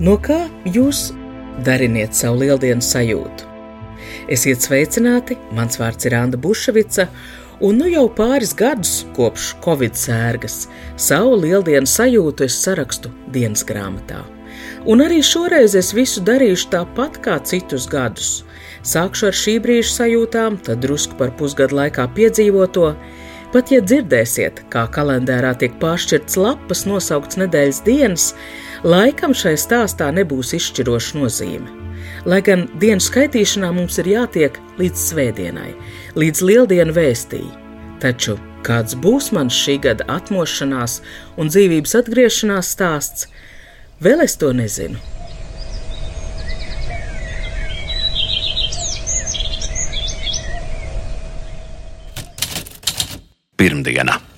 No kā jūs dariniet savu lieldienu sajūtu? Esiet sveicināti, mans vārds ir Anna Bušvica, un nu jau pāris gadus kopš Covid sērgas savu lieldienu sajūtu es sarakstu dienas grāmatā. Un arī šoreiz es visu darīšu tāpat kā citus gadus. Sākšu ar šī brīža sajūtām, tad drusku par pusgadu laikā piedzīvoto, Pat ja dzirdēsiet, kā kalendārā tiek pāršķirts lapas, nosaukts nedēļas dienas, laikam šai stāstā nebūs izšķiroša nozīme. Lai gan dienas skaitīšanā mums ir jātiek līdz svētdienai, līdz lieldienu vēstī. Taču kāds būs mans šī gada atmošanās un dzīvības atgriešanās stāsts, vēl es to nezinu. pirmdiena.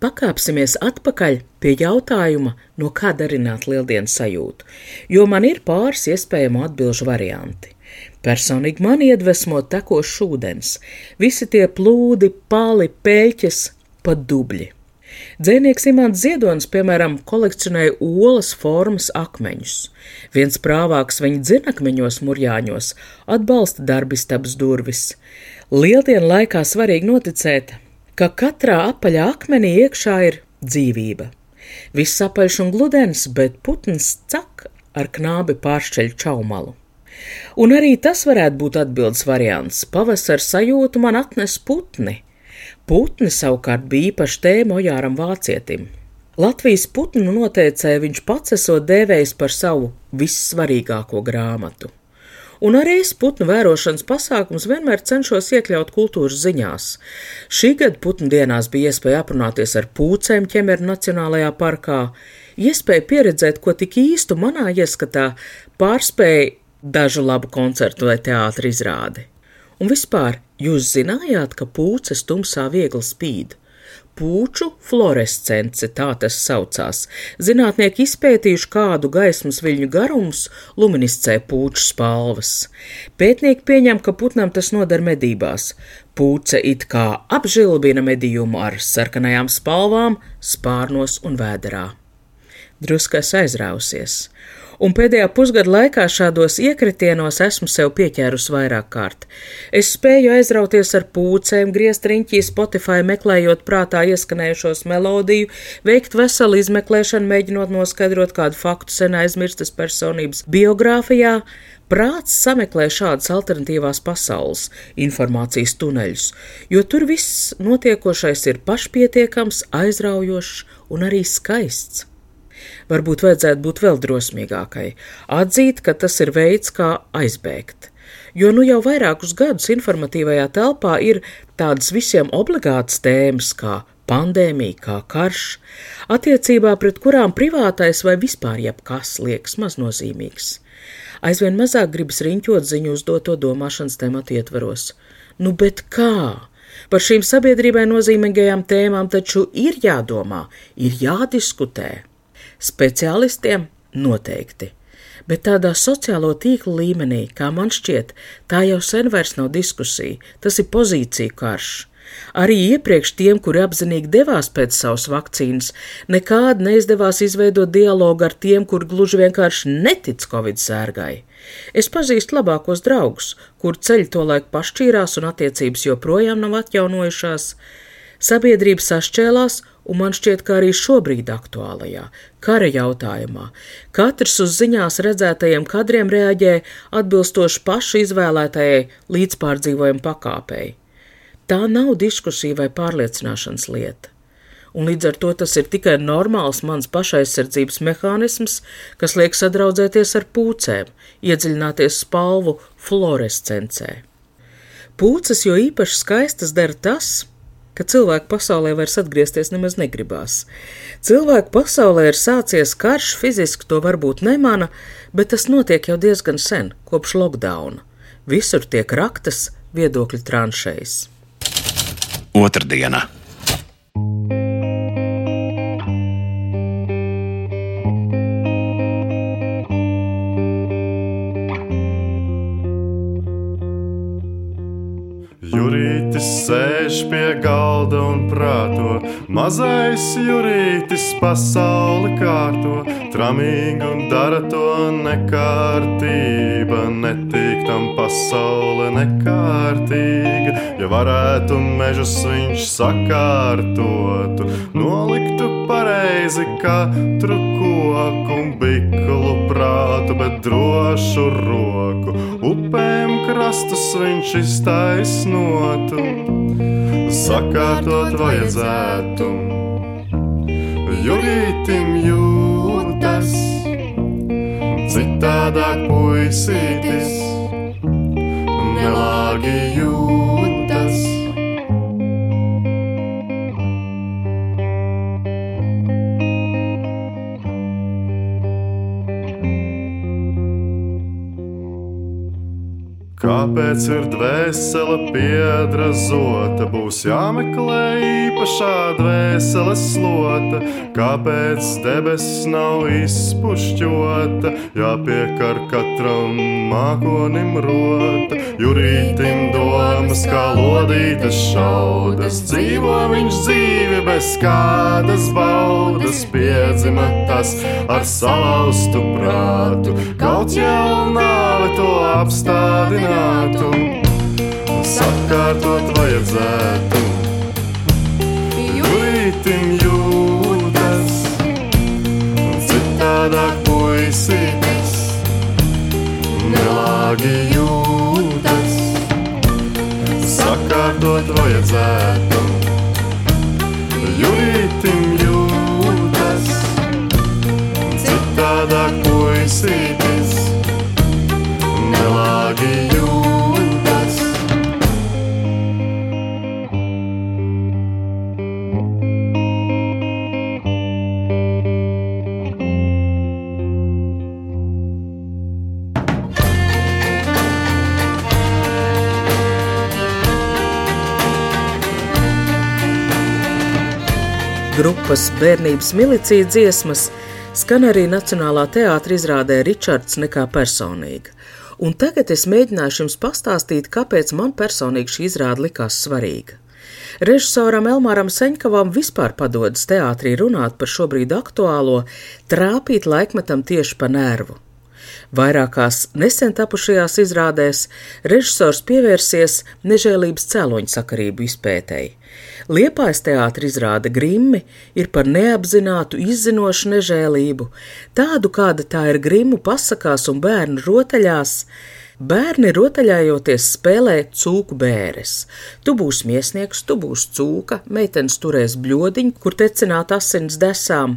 Pakāpsimies atpakaļ pie jautājuma, no kā darināt lieldienas sajūtu, jo man ir pāris iespējamu atbildžu varianti. Personīgi man iedvesmo tekošs ūdens, visi tie plūdi, pāli, pēļķes, pat dubļi. Dzēnieks Imants Ziedonis, piemēram, kolekcionēja olas formas akmeņus. Viens prāvāks viņa dzinakmeņos murjāņos atbalsta darbistabas durvis. Lieldienu laikā svarīgi noticēt, ka katrā apaļā akmenī iekšā ir dzīvība. Viss apaļš un gludens, bet putns cak ar knābi pāršķeļ čaumalu. Un arī tas varētu būt atbildes variants. Pavasara sajūtu man atnes putni. Putni savukārt bija īpaši tēma Ojāram Vācietim. Latvijas putnu noteicēja viņš pats esot dēvējis par savu vissvarīgāko grāmatu un arī es putnu vērošanas pasākums vienmēr cenšos iekļaut kultūras ziņās. Šī gada putnu dienās bija iespēja aprunāties ar pūcēm ķemeru Nacionālajā parkā, iespēja pieredzēt, ko tik īstu manā ieskatā pārspēja dažu labu koncertu vai teātri izrādi. Un vispār, jūs zinājāt, ka pūces tumsā viegli spīd? Pūču fluorescence, tā tas saucās. Zinātnieki izpētījuši, kādu gaismas viļņu garums luminiscē pūču spalvas. Pētnieki pieņem, ka putnam tas noder medībās. Pūce it kā apžilbina medījumu ar sarkanajām spalvām, spārnos un vēderā. Druskas aizrausies un pēdējā pusgada laikā šādos iekritienos esmu sev pieķērus vairāk kārt. Es spēju aizrauties ar pūcēm, griezt riņķī Spotify, meklējot prātā ieskanējušos melodiju, veikt veselu izmeklēšanu, mēģinot noskaidrot kādu faktu sen aizmirstas personības biogrāfijā, Prāts sameklē šādas alternatīvās pasaules, informācijas tuneļus, jo tur viss notiekošais ir pašpietiekams, aizraujošs un arī skaists. Varbūt vajadzētu būt vēl drosmīgākai, atzīt, ka tas ir veids, kā aizbēgt. Jo nu jau vairākus gadus informatīvajā telpā ir tādas visiem obligātas tēmas kā pandēmija, kā karš, attiecībā pret kurām privātais vai vispār jebkas liekas maznozīmīgs. Aizvien mazāk gribas riņķot ziņu uzdoto domāšanas tematu ietvaros. Nu, bet kā? Par šīm sabiedrībai nozīmīgajām tēmām taču ir jādomā, ir jādiskutē. Speciālistiem noteikti. Bet tādā sociālo tīklu līmenī, kā man šķiet, tā jau sen vairs nav diskusija, tas ir pozīciju karš. Arī iepriekš tiem, kuri apzinīgi devās pēc savas vakcīnas, nekādi neizdevās izveidot dialogu ar tiem, kuri gluži vienkārši netic Covid sērgai. Es pazīstu labākos draugus, kur ceļi to laiku pašķīrās un attiecības joprojām nav atjaunojušās. Sabiedrība sašķēlās, un man šķiet, ka arī šobrīd aktuālajā kara jautājumā katrs uz ziņās redzētajiem kadriem reaģē atbilstoši pašu izvēlētajai līdzpārdzīvojuma pakāpei. Tā nav diskusija vai pārliecināšanas lieta. Un līdz ar to tas ir tikai normāls mans pašaizsardzības mehānisms, kas liek sadraudzēties ar pūcēm, iedziļināties spalvu fluorescencē. Pūces jo īpaši skaistas dara tas, ka cilvēku pasaulē vairs atgriezties nemaz negribās. Cilvēku pasaulē ir sācies karš, fiziski to varbūt nemana, bet tas notiek jau diezgan sen, kopš lockdowna. Visur tiek raktas viedokļu tranšējas. Otrdiena. Jurītis sēž pie galda un prāto, mazais jurītis pasauli kārto, tramīgi un dara to nekārtība, netīk tam pasaule nekārtīga. Ja varētu mežus viņš sakārtotu, noliktu pareizi katru koku un biklu prātu, bet drošu roku. Upēm krastus viņš iztaisnotu, sakārtot vajadzētu. Jurītim jūtas, citādāk puisītis, nelāgi jūtas. Kāpēc ir dvēsele piedrazota? Būs jāmeklē īpašā dvēseles slota. Kāpēc debesis nav izpušķota? Jāpiekar katram mākonim rota. Jurītim domas kā lodītas šaudas. Dzīvo viņš dzīvi bez kādas baudas. Piedzima tas ar salauztu prātu. Kaut jau nāve to apstādina zinātu, sakārtot vajadzētu. Jūtīm jūtas, citādāk puisītis, nelāgi jūtas, sakārtot vajadzētu. Jūtīm jūtas, citādāk puisītis, grupas bērnības milicija dziesmas skan arī Nacionālā teātra izrādē Ričards nekā personīga. Un tagad es mēģināšu jums pastāstīt, kāpēc man personīgi šī izrāde likās svarīga. Režisoram Elmāram Seņkavam vispār padodas teātrī runāt par šobrīd aktuālo, trāpīt laikmetam tieši pa nervu. Vairākās nesen tapušajās izrādēs režisors pievērsies nežēlības cēloņu sakarību izpētēji. Liepais teātris izrāda grimmi ir par neapzinātu, izzinošu nežēlību, tādu kāda tā ir grimu pasakās un bērnu rotaļās. Bērni rotaļājoties spēlē cūku bēres. Tu būsi miesnieks, tu būsi cūka, meitenes turēs bļodiņu, kur tecināt asins desām.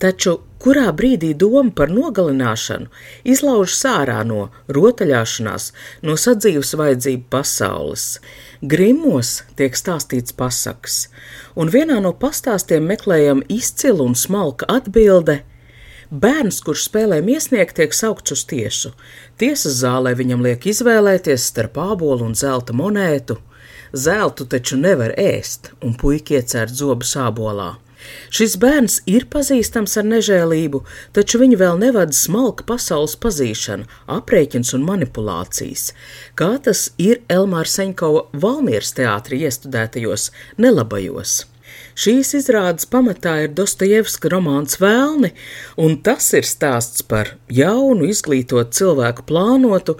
Taču kurā brīdī doma par nogalināšanu izlaužas ārā no rotaļāšanās, no sadzīves vajadzību pasaules? Grimos tiek stāstīts pasakas, un vienā no pastāstiem meklējam izcilu un smalka atbilde. Bērns, kurš spēlē miesnieku, tiek saukts uz tiesu. Tiesas zālē viņam liek izvēlēties starp ābolu un zelta monētu. Zeltu taču nevar ēst, un puikie cērt zobu sābolā. Šis bērns ir pazīstams ar nežēlību, taču viņu vēl nevada smalka pasaules pazīšana, aprēķins un manipulācijas, kā tas ir Elmāra Seņkova Valmieras teātrī iestudētajos nelabajos. Šīs izrādes pamatā ir Dostojevska romāns Vēlni, un tas ir stāsts par jaunu, izglītotu cilvēku plānotu,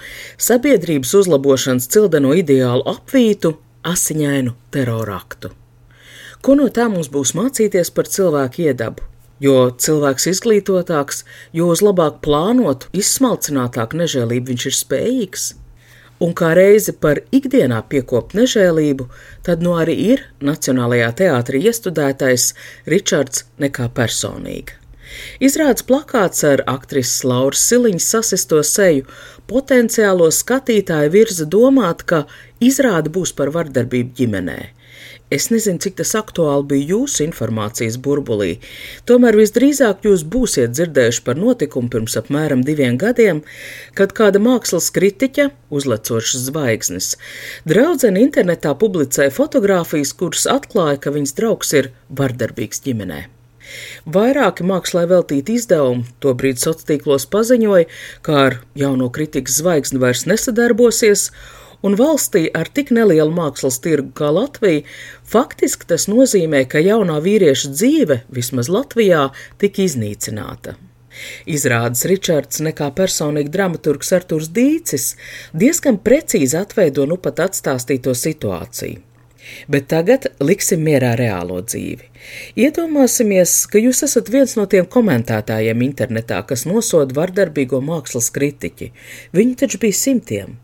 sabiedrības uzlabošanas cildeno ideālu apvītu, asiņainu teroraktu. Ko no tā mums būs mācīties par cilvēku iedabu? Jo cilvēks izglītotāks, jo uz labāk plānotu, izsmalcinātāku nežēlību viņš ir spējīgs. Un kā reizi par ikdienā piekopt nežēlību, tad no nu arī ir Nacionālajā teātrī iestudētais Ričards nekā personīga. Izrādes plakāts ar aktrises Lauras Siliņas sasisto seju potenciālo skatītāju virza domāt, ka izrāde būs par vardarbību ģimenē. Es nezinu, cik tas aktuāli bija jūsu informācijas burbulī, tomēr visdrīzāk jūs būsiet dzirdējuši par notikumu pirms apmēram diviem gadiem, kad kāda mākslas kritiķa, uzlecošas zvaigznes, draudzene internetā publicēja fotogrāfijas, kuras atklāja, ka viņas draugs ir vardarbīgs ģimenē. Vairāki mākslā veltīti izdevumi tobrīd sociālos tīklos paziņoja, ka ar jauno kritikas zvaigzni vairs nesadarbosies, un valstī ar tik nelielu mākslas tirgu kā Latvija, faktiski tas nozīmē, ka jaunā vīrieša dzīve, vismaz Latvijā, tika iznīcināta. Izrādes Ričards, nekā personīgi dramaturgs Arturs Dīcis, diezgan precīzi atveido nu pat atstāstīto situāciju. Bet tagad liksim mierā reālo dzīvi. Iedomāsimies, ka jūs esat viens no tiem komentētājiem internetā, kas nosoda vardarbīgo mākslas kritiķi. Viņi taču bija simtiem.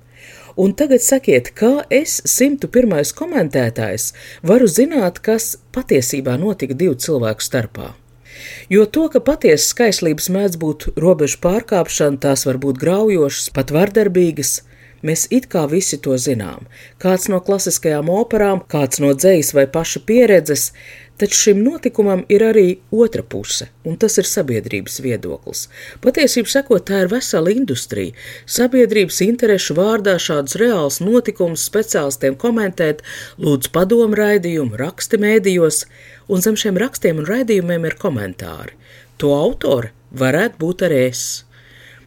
Un tagad sakiet, kā es, 101. komentētājs, varu zināt, kas patiesībā notika divu cilvēku starpā? Jo to, ka patiesas skaislības mēdz būt robežu pārkāpšana, tās var būt graujošas, pat vardarbīgas, Mēs it kā visi to zinām. Kāds no klasiskajām operām, kāds no dzējas vai paša pieredzes, taču šim notikumam ir arī otra puse, un tas ir sabiedrības viedoklis. Patiesībā sakot, tā ir vesela industrija. Sabiedrības interešu vārdā šādus reālus notikumus speciālistiem komentēt, lūdzu padomu raidījumu, raksti mēdījos, un zem šiem rakstiem un raidījumiem ir komentāri. To autore varētu būt arī es.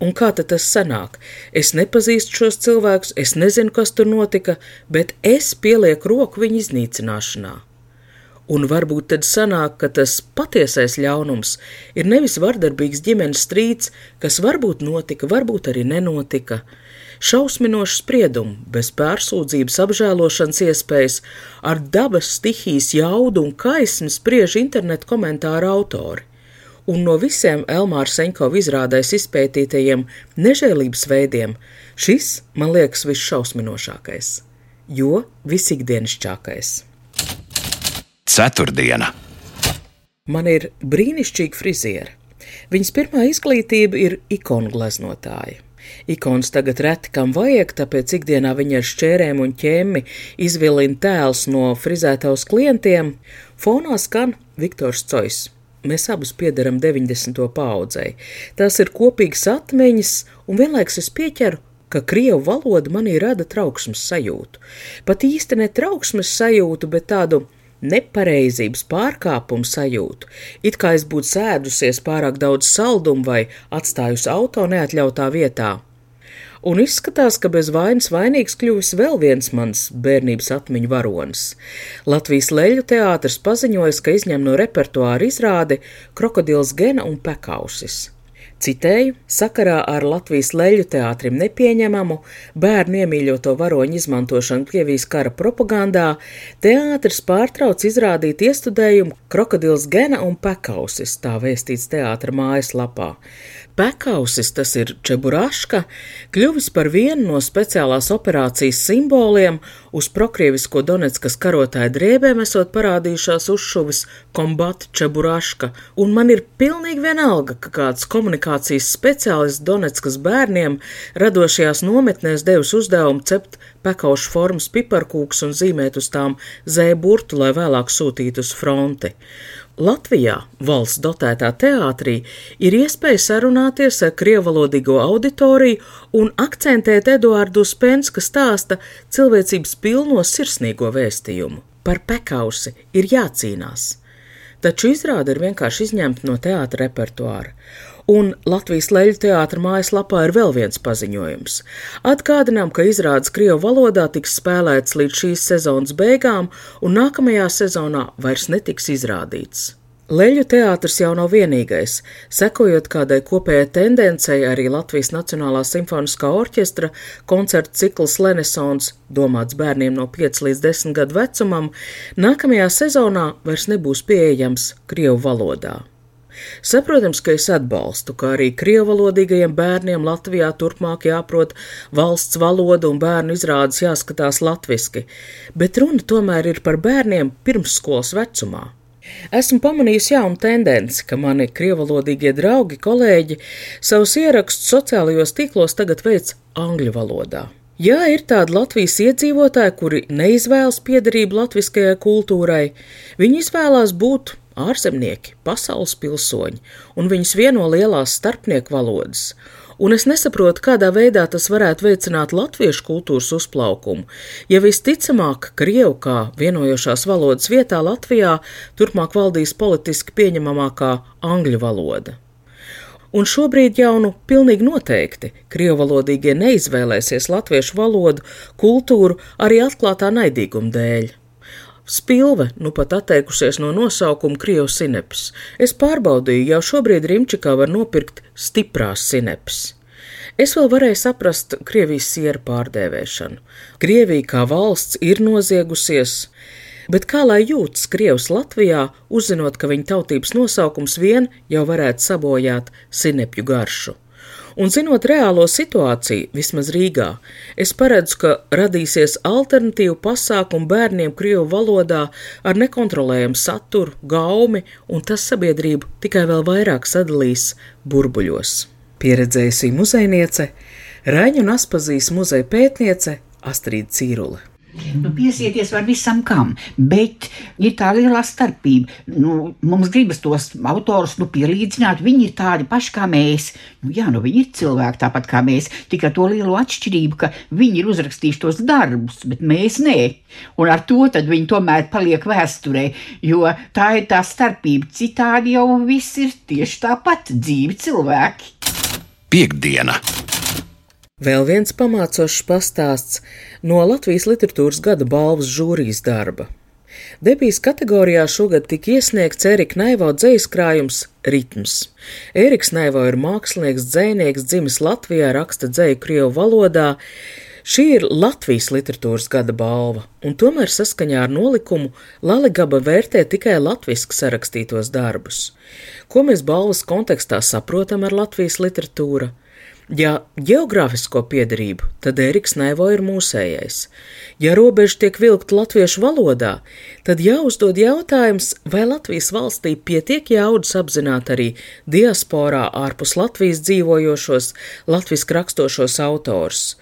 Un kā tas sanāk? Es nepazīstu šos cilvēkus, es nezinu, kas tur notika, bet es pielieku roku viņu iznīcināšanā. Un varbūt tad sanāk, ka tas patiesais ļaunums ir nevis vardarbīgs ģimenes strīds, kas varbūt notika, varbūt arī nenotika. Šausminošu spriedumu, bez pārsūdzības, apžēlošanas iespējas, ar dabas stihijas jaudu un kaismu spriež internetu komentāru autori un no visiem Elmāra Seņkova izrādēs izpētītajiem nežēlības veidiem šis man liekas visšausminošākais, jo visikdienišķākais. Ceturtdiena. Man ir brīnišķīga friziera. Viņas pirmā izglītība ir ikonu gleznotāja. Ikonas tagad reti kam vajag, tāpēc ikdienā viņa ar šķērēm un ķēmi izvilina tēls no frizētaus klientiem. Fonā skan Viktors Cois. Mēs abus piedaram 90. paudzei. Tās ir kopīgas atmiņas, un vienlaikus es pieķeru, ka krievu valoda manī rada trauksmes sajūtu. Pat īsti ne trauksmes sajūtu, bet tādu nepareizības pārkāpumu sajūtu, it kā es būtu sēdusies pārāk daudz saldumu vai atstājusi auto neatļautā vietā un izskatās, ka bez vainas vainīgs kļuvis vēl viens mans bērnības atmiņu varonis. Latvijas leļu teātris paziņoja, ka izņem no repertuāra izrādi Krokodils Gena un Pekausis. Citēju, sakarā ar Latvijas leļu teātrim nepieņemamu bērnu iemīļoto varoņu izmantošanu Krievijas kara propagandā, teātris pārtrauc izrādīt iestudējumu Krokodils Gena un Pekausis, tā vēstīts teātra mājaslapā. Pekausis, tas ir Čeburaška, kļuvis par vienu no speciālās operācijas simboliem, uz prokrievisko Donetskas karotāju drēbēm esot parādījušās uzšuvis Kombat Čeburaška, un man ir pilnīgi vienalga, ka kāds komunikācijas speciālists Donetskas bērniem radošajās nometnēs devis uzdevumu cept pekaušu formas piparkūks un zīmēt uz tām zēburtu, lai vēlāk sūtītu uz fronti. Latvijā, valsts dotētā teātrī, ir iespēja sarunāties ar krievalodīgo auditoriju un akcentēt Eduārdu Spenska stāsta cilvēcības pilno sirsnīgo vēstījumu. Par pekausi ir jācīnās. Taču izrāde ir vienkārši izņemta no teātra repertuāra. Un Latvijas leļu teātra mājaslapā ir vēl viens paziņojums. Atgādinām, ka izrādes Krievu valodā tiks spēlēts līdz šīs sezonas beigām, un nākamajā sezonā vairs netiks izrādīts. Leļu teātris jau nav vienīgais. Sekojot kādai kopējai tendencei, arī Latvijas Nacionālā simfoniskā orķestra koncertu cikls Lenesons, domāts bērniem no 5 līdz 10 gadu vecumam, nākamajā sezonā vairs nebūs pieejams Krievu valodā. Saprotams, ka es atbalstu, ka arī krievalodīgajiem bērniem Latvijā turpmāk jāprot valsts valoda un bērnu izrādes jāskatās latviski, bet runa tomēr ir par bērniem pirmsskolas vecumā. Esmu pamanījis jaunu tendenci, ka mani krievalodīgie draugi, kolēģi savus ierakstus sociālajos tīklos tagad veic angļu valodā. Jā, ir tādi Latvijas iedzīvotāji, kuri neizvēlas piederību latviskajai kultūrai, viņi izvēlās būt ārzemnieki, pasaules pilsoņi, un viņus vieno lielās starpnieku valodas. Un es nesaprotu, kādā veidā tas varētu veicināt latviešu kultūras uzplaukumu, ja visticamāk, Krievu kā vienojošās valodas vietā Latvijā turpmāk valdīs politiski pieņemamākā angļu valoda. Un šobrīd jau nu pilnīgi noteikti krievalodīgie neizvēlēsies latviešu valodu, kultūru arī atklātā naidīguma dēļ. Spilve nu pat atteikusies no nosaukuma Krievijas sinepes. Es pārbaudīju, jau šobrīd Rimčikā var nopirkt stiprās sinepes. Es vēl varēju saprast Krievijas sieru pārdēvēšanu. Krievija kā valsts ir noziegusies, Bet kā lai jūtas Krievs Latvijā, uzzinot, ka viņa tautības nosaukums vien jau varētu sabojāt sinepju garšu? Un zinot reālo situāciju, vismaz Rīgā, es paredzu, ka radīsies alternatīvu pasākumu bērniem Krievu valodā ar nekontrolējumu saturu, gaumi, un tas sabiedrību tikai vēl vairāk sadalīs burbuļos. Pieredzējusi muzejniece, Raņu un Aspazīs muzeja pētniece Astrīda Cīrule. Nu, piesieties var visam kam, bet ir tā lielā starpība. Nu, mums gribas tos autorus nu, pielīdzināt, viņi ir tādi paši kā mēs. Nu, jā, nu, viņi ir cilvēki tāpat kā mēs, tikai to lielo atšķirību, ka viņi ir uzrakstījuši tos darbus, bet mēs nē. Un ar to viņi tomēr paliek vēsturē, jo tā ir tā starpība. Citādi jau viss ir tieši tāpat dzīvi cilvēki. Piektdiena! Vēl viens pamācošs pastāsts no Latvijas literatūras gada balvas žūrijas darba. Debijas kategorijā šogad tika iesniegts Erika Naivo dzīs krājums Ritms. Eriks Naivo ir mākslinieks, dzēnieks, dzimis Latvijā, raksta dzēju Krievu valodā. Šī ir Latvijas literatūras gada balva, un tomēr saskaņā ar nolikumu Laligaba vērtē tikai latviešu sarakstītos darbus. Ko mēs balvas kontekstā saprotam ar Latvijas literatūru? Ja geogrāfisko piedarību, tad Eriks Naivo ir mūsējais. Ja robeža tiek vilkta latviešu valodā, tad jāuzdod jautājums, vai Latvijas valstī pietiek jaudas apzināt arī diasporā ārpus Latvijas dzīvojošos, latviski rakstošos autors.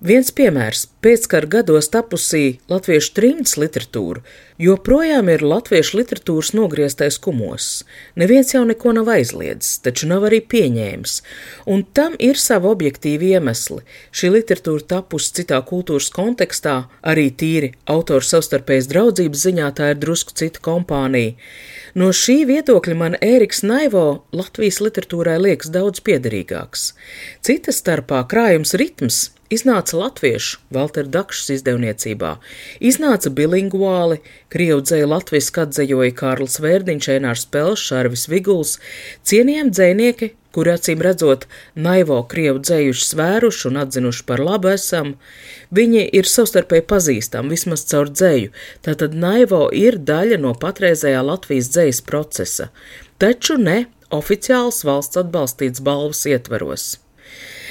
Viens piemērs - pēckara gados tapusī latviešu trimds literatūra joprojām ir latviešu literatūras nogrieztais kumos. Neviens jau neko nav aizliedzis, taču nav arī pieņēmis, un tam ir savi objektīvi iemesli. Šī literatūra tapusi citā kultūras kontekstā, arī tīri autoru savstarpējas draudzības ziņā tā ir drusku cita kompānija. No šī viedokļa man Ēriks Naivo Latvijas literatūrai liekas daudz piederīgāks. Cita starpā krājums ritms Iznāca latviešu Valtera Dakšas izdevniecībā, iznāca bilinguāli, krievu dzēja latviski atzejoja Kārls Vērdiņš, Ēnārs Pels, Šarvis Viguls, cienījami dzēnieki, kuri acīm redzot naivo krievu dzējuši svēruši un atzinuši par labu esam, viņi ir savstarpēji pazīstami vismaz caur dzēju, tātad naivo ir daļa no patreizējā Latvijas dzējas procesa, taču ne oficiāls valsts atbalstīts balvas ietveros.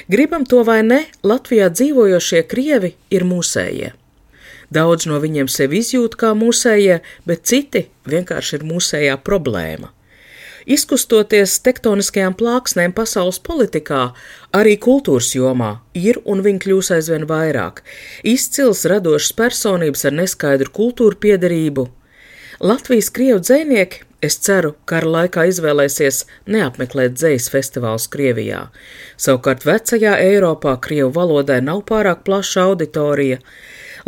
Gribam to vai ne, Latvijā dzīvojošie krievi ir mūsējie. Daudz no viņiem sevi izjūt kā mūsējie, bet citi vienkārši ir mūsējā problēma. Izkustoties tektoniskajām plāksnēm pasaules politikā, arī kultūras jomā ir un viņi kļūs aizvien vairāk. Izcils radošas personības ar neskaidru kultūru piedarību. Latvijas krievu dzēnieki Es ceru, ka ar laikā izvēlēsies neapmeklēt dzejas festivālus Krievijā. Savukārt vecajā Eiropā krievu valodai nav pārāk plaša auditorija.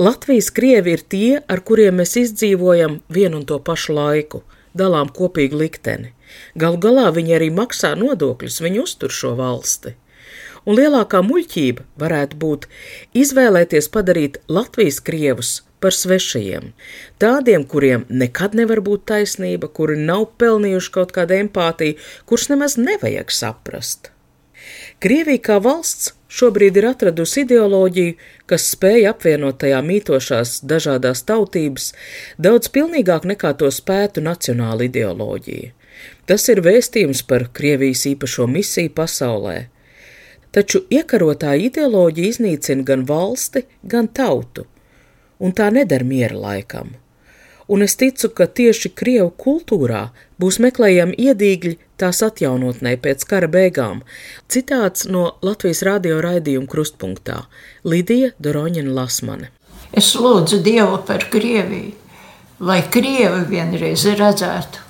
Latvijas krievi ir tie, ar kuriem mēs izdzīvojam vienu un to pašu laiku, dalām kopīgu likteni. Galu galā viņi arī maksā nodokļus, viņi uztur šo valsti. Un lielākā muļķība varētu būt izvēlēties padarīt Latvijas krievus par svešajiem, tādiem, kuriem nekad nevar būt taisnība, kuri nav pelnījuši kaut kādu empātiju, kurus nemaz nevajag saprast. Krievija kā valsts šobrīd ir atradusi ideoloģiju, kas spēj apvienot tajā mītošās dažādās tautības daudz pilnīgāk nekā to spētu nacionāla ideoloģija. Tas ir vēstījums par Krievijas īpašo misiju pasaulē. Taču iekarotāja ideoloģija iznīcina gan valsti, gan tautu un tā nedara miera laikam. un es ticu, ka tieši Krievu kultūrā būs meklējami iedīgļi tās atjaunotnē pēc kara beigām. Citāts no Latvijas radio raidījuma krustpunktā - Lidija Doroņina Lasmane. Es lūdzu Dievu par Krieviju, lai Krievi vienreiz redzētu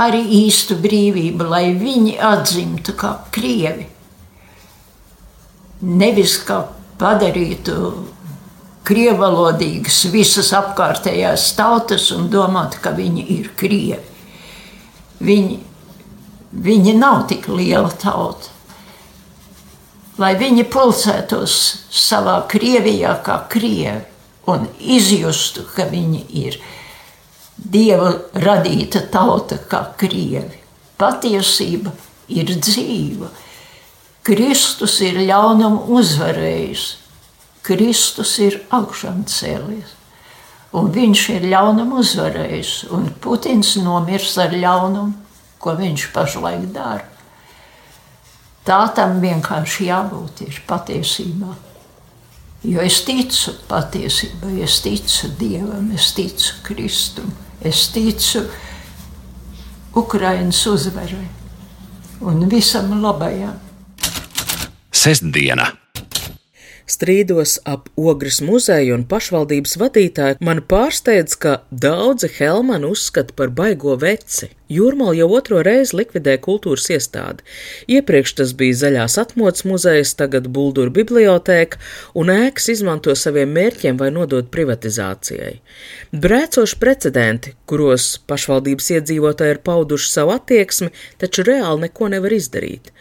arī īstu brīvību, lai viņi atzimtu kā Krievi. Nevis kā padarītu krievalodīgas visas apkārtējās tautas un domāt, ka viņi ir krievi. Viņi, viņi nav tik liela tauta. Lai viņi pulcētos savā Krievijā kā krievi un izjustu, ka viņi ir dieva radīta tauta kā krievi. Patiesība ir dzīva. Kristus ir ļaunumu uzvarējis, Kristus ir augšām cēlies. Un viņš ir ļaunumu uzvarējis, un Putins nomirs ar ļaunumu, ko viņš pašlaik dara. Tā tam vienkārši jābūt ir patiesībā. Jo es ticu patiesībai, es ticu Dievam, es ticu Kristum, es ticu Ukraiņas uzvarai un visam labajam. Sestdiena. Strīdos ap Ogres muzeju un pašvaldības vadītāju man pārsteidz, ka daudzi Helmanu uzskata par baigo veci. Jūrmāla jau otro reizi likvidē kultūras iestādi. Iepriekš tas bija zaļās atmodas muzejs, tagad Buldura bibliotēka, un ēkas izmanto saviem mērķiem vai nodot privatizācijai. Brēcoši precedenti, kuros pašvaldības iedzīvotāji ir pauduši savu attieksmi, taču reāli neko nevar izdarīt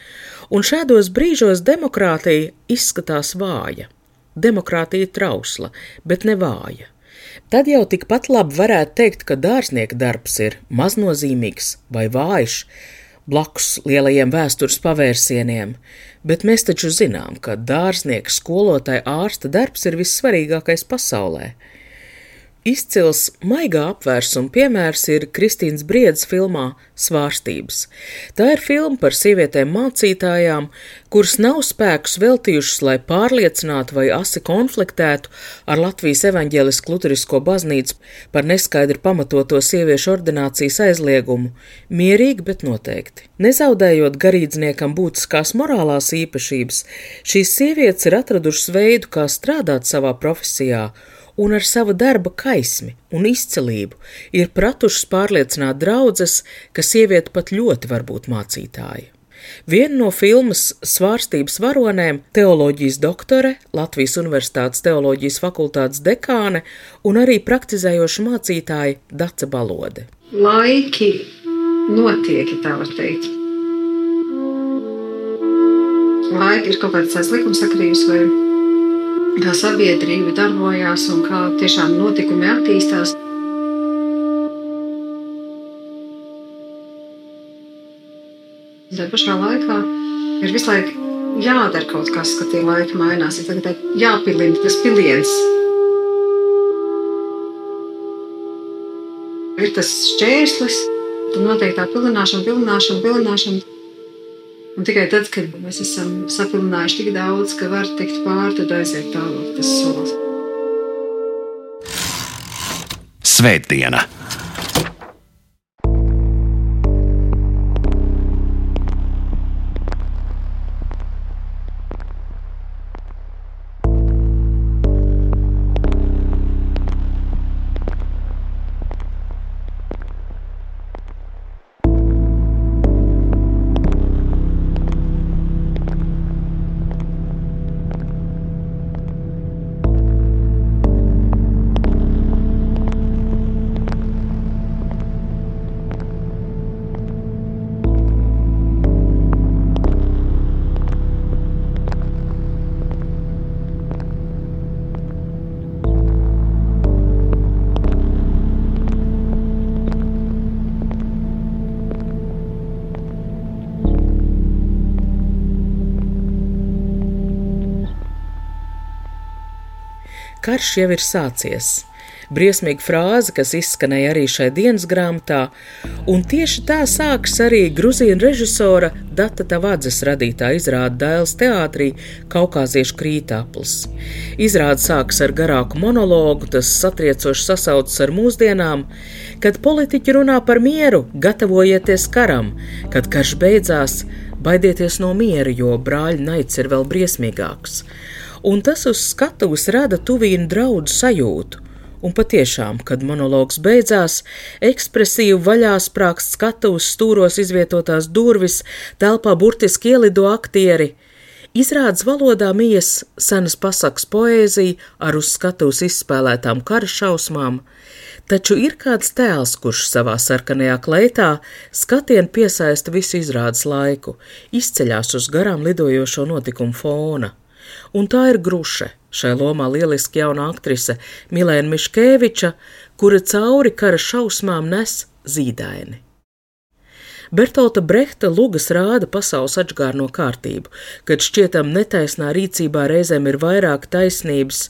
un šādos brīžos demokrātija izskatās vāja. Demokrātija trausla, bet ne vāja. Tad jau tikpat labi varētu teikt, ka dārznieka darbs ir maznozīmīgs vai vājš, blakus lielajiem vēstures pavērsieniem, bet mēs taču zinām, ka dārznieka skolotāja ārsta darbs ir vissvarīgākais pasaulē. Izcils maigā apvērsuma piemērs ir Kristīnas Briedas filmā Svārstības. Tā ir filma par sievietēm mācītājām, kuras nav spēkus veltījušas, lai pārliecinātu vai asi konfliktētu ar Latvijas evaņģēlisku luterisko baznīcu par neskaidri pamatoto sieviešu ordinācijas aizliegumu, mierīgi, bet noteikti. Nezaudējot garīdzniekam būtiskās morālās īpašības, šīs sievietes ir atradušas veidu, kā strādāt savā profesijā un ar savu darba kaismi un izcelību ir pratušas pārliecināt draudzes, ka sieviete pat ļoti var būt mācītāja. Viena no filmas svārstības varonēm - teoloģijas doktore, Latvijas Universitātes teoloģijas fakultātes dekāne un arī praktizējoša mācītāja Dace Balode. Laiki notiek, tā var teikt. Laiki ir kaut kāds tāds likumsakrības vai kā sabiedrība darbojās un kā tiešām notikumi attīstās. Tā pašā laikā ir visu laiku jādara kaut kas, ka tie laiki mainās. Ir tagad jāpilina tas piliens. Ir tas šķērslis, tad notiek tā pilināšana, pilināšana, pilināšana. Un tikai tad, kad mēs esam sapilnājuši tik daudz, ka var tikt pāri, tad aiziet tālāk tas solis. Svētdiena! Karš jau ir sācies. Briesmīga frāze, kas izskanēja arī šai dienas grāmatā, un tieši tā sākas arī Grūzīna režisora Data Tavadzes radītā izrāda Dēls teātrī Kaukāziešu krītāplis. Izrāda sākas ar garāku monologu, tas satriecoši sasaucas ar mūsdienām, kad politiķi runā par mieru, gatavojieties karam, kad karš beidzās, baidieties no miera, jo brāļa naids ir vēl briesmīgāks un tas uz skatuves rada tuvīnu draudu sajūtu. Un patiešām, kad monologs beidzās, ekspresīvi vaļā sprākst skatuves stūros izvietotās durvis, telpā burtiski ielido aktieri. Izrādes valodā mijas senas pasakas poēzija ar uz skatuves izspēlētām kara šausmām, taču ir kāds tēls, kurš savā sarkanajā kleitā skatienu piesaista visu izrādes laiku, izceļās uz garām lidojošo notikumu fona un tā ir Gruše, šai lomā lieliski jauna aktrise Milēna Miškēviča, kura cauri kara šausmām nes zīdaini. Bertolta Brehta lugas rāda pasaules atžgārno kārtību, kad šķietam netaisnā rīcībā reizēm ir vairāk taisnības.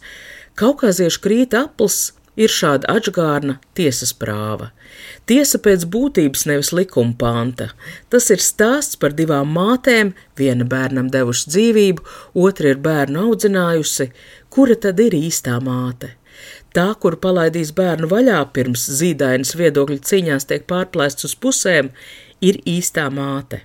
Kaukāziešu krīt apls ir šāda atžgārna tiesas prāva. Tiesa pēc būtības nevis likuma panta. Tas ir stāsts par divām mātēm, viena bērnam devusi dzīvību, otra ir bērnu audzinājusi. Kura tad ir īstā māte? Tā, kur palaidīs bērnu vaļā pirms zīdainas viedokļu cīņās tiek pārplēsts uz pusēm, ir īstā māte.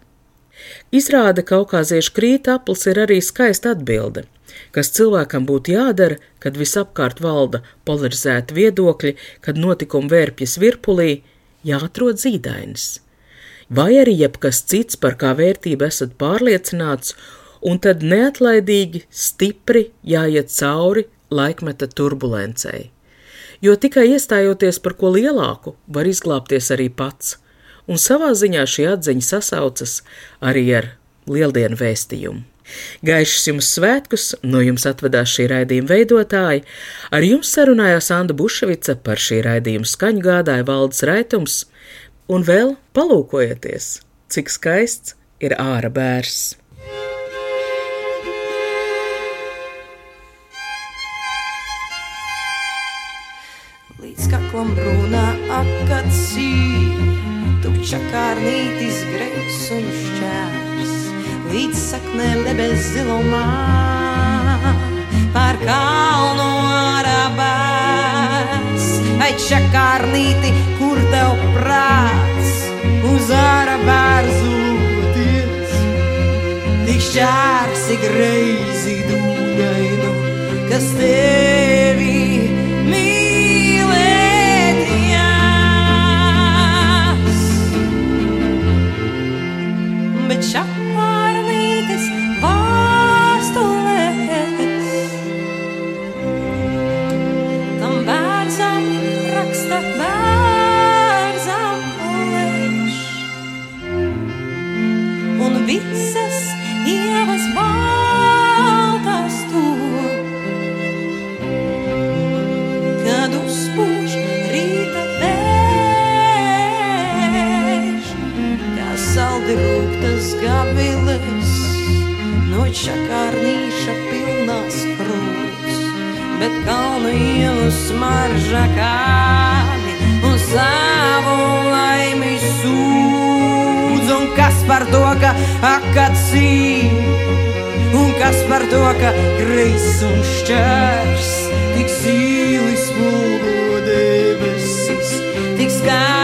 Izrāda kaukāziešu krītaplis ir arī skaista atbilde kas cilvēkam būtu jādara, kad visapkārt valda polarizēti viedokļi, kad notikumi vērpjas virpulī, jāatrod zīdainis. Vai arī jebkas cits, par kā vērtību esat pārliecināts, un tad neatlaidīgi, stipri jāiet cauri laikmeta turbulencei. Jo tikai iestājoties par ko lielāku, var izglābties arī pats, un savā ziņā šī atziņa sasaucas arī ar lieldienu vēstījumu. Gaišs jums svētkus, no jums atvedās šī raidījuma veidotāji. Ar jums sarunājās Anna Bušvica par šī raidījuma skaņu gādāja valdes raitums, un vēl palūkojieties, cik skaists ir ārā bērs. Līdz kaklam brūnā akacī, tukča kārnītis greis un šķērs līdz saknēm debes zilumā, pār kalnu arabās, vai čakārnīti, kur tev prāts uz arabārzoties, tik šķērsi greizi dūdainu, kas tevi no čakārnīša pilnās krūts, bet kalnu ielu smarža kādi un savu laimi sūdz. Un kas par to, ka akacī, un kas par to, ka greis un šķērs, tik sīli smulgo debesis, tik skaisti